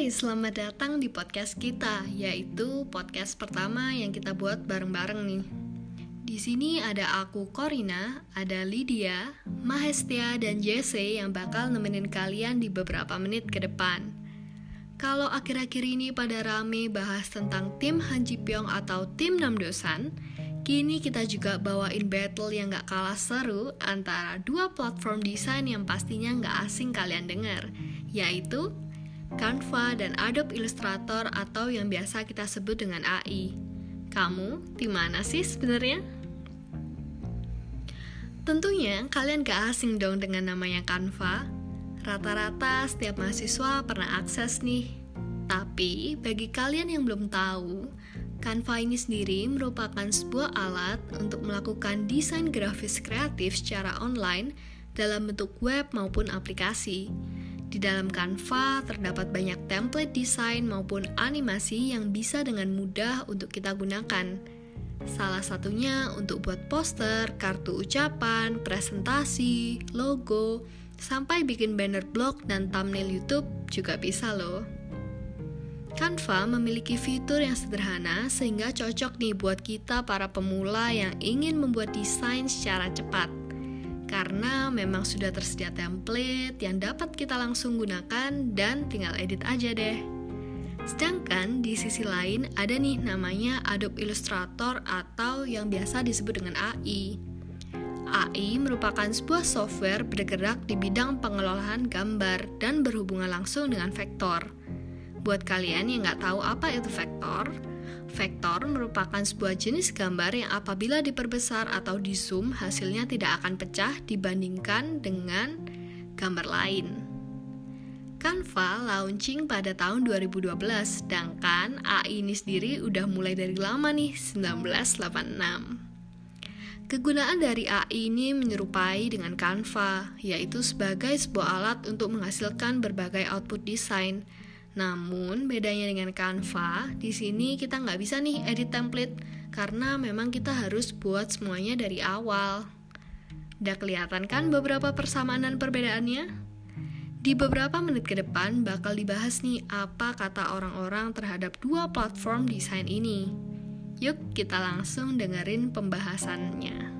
Hai, selamat datang di podcast kita, yaitu podcast pertama yang kita buat bareng-bareng nih. Di sini ada aku Corina, ada Lydia, Mahestia, dan Jesse yang bakal nemenin kalian di beberapa menit ke depan. Kalau akhir-akhir ini pada rame bahas tentang tim Han Ji Pyong atau tim Namdosan, kini kita juga bawain battle yang gak kalah seru antara dua platform desain yang pastinya gak asing kalian dengar, yaitu Canva, dan Adobe Illustrator atau yang biasa kita sebut dengan AI. Kamu di mana sih sebenarnya? Tentunya kalian gak asing dong dengan namanya Canva. Rata-rata setiap mahasiswa pernah akses nih. Tapi bagi kalian yang belum tahu, Canva ini sendiri merupakan sebuah alat untuk melakukan desain grafis kreatif secara online dalam bentuk web maupun aplikasi. Di dalam Canva terdapat banyak template desain maupun animasi yang bisa dengan mudah untuk kita gunakan. Salah satunya untuk buat poster, kartu ucapan, presentasi, logo, sampai bikin banner blog dan thumbnail YouTube juga bisa loh. Canva memiliki fitur yang sederhana sehingga cocok nih buat kita para pemula yang ingin membuat desain secara cepat karena memang sudah tersedia template yang dapat kita langsung gunakan dan tinggal edit aja deh. Sedangkan di sisi lain ada nih namanya Adobe Illustrator atau yang biasa disebut dengan AI. AI merupakan sebuah software bergerak di bidang pengelolaan gambar dan berhubungan langsung dengan vektor. Buat kalian yang nggak tahu apa itu vektor, Vektor merupakan sebuah jenis gambar yang apabila diperbesar atau di zoom hasilnya tidak akan pecah dibandingkan dengan gambar lain. Canva launching pada tahun 2012, sedangkan AI ini sendiri udah mulai dari lama nih, 1986. Kegunaan dari AI ini menyerupai dengan Canva, yaitu sebagai sebuah alat untuk menghasilkan berbagai output desain, namun bedanya dengan Canva, di sini kita nggak bisa nih edit template karena memang kita harus buat semuanya dari awal. Udah kelihatan kan beberapa persamaan dan perbedaannya? Di beberapa menit ke depan bakal dibahas nih apa kata orang-orang terhadap dua platform desain ini. Yuk kita langsung dengerin pembahasannya.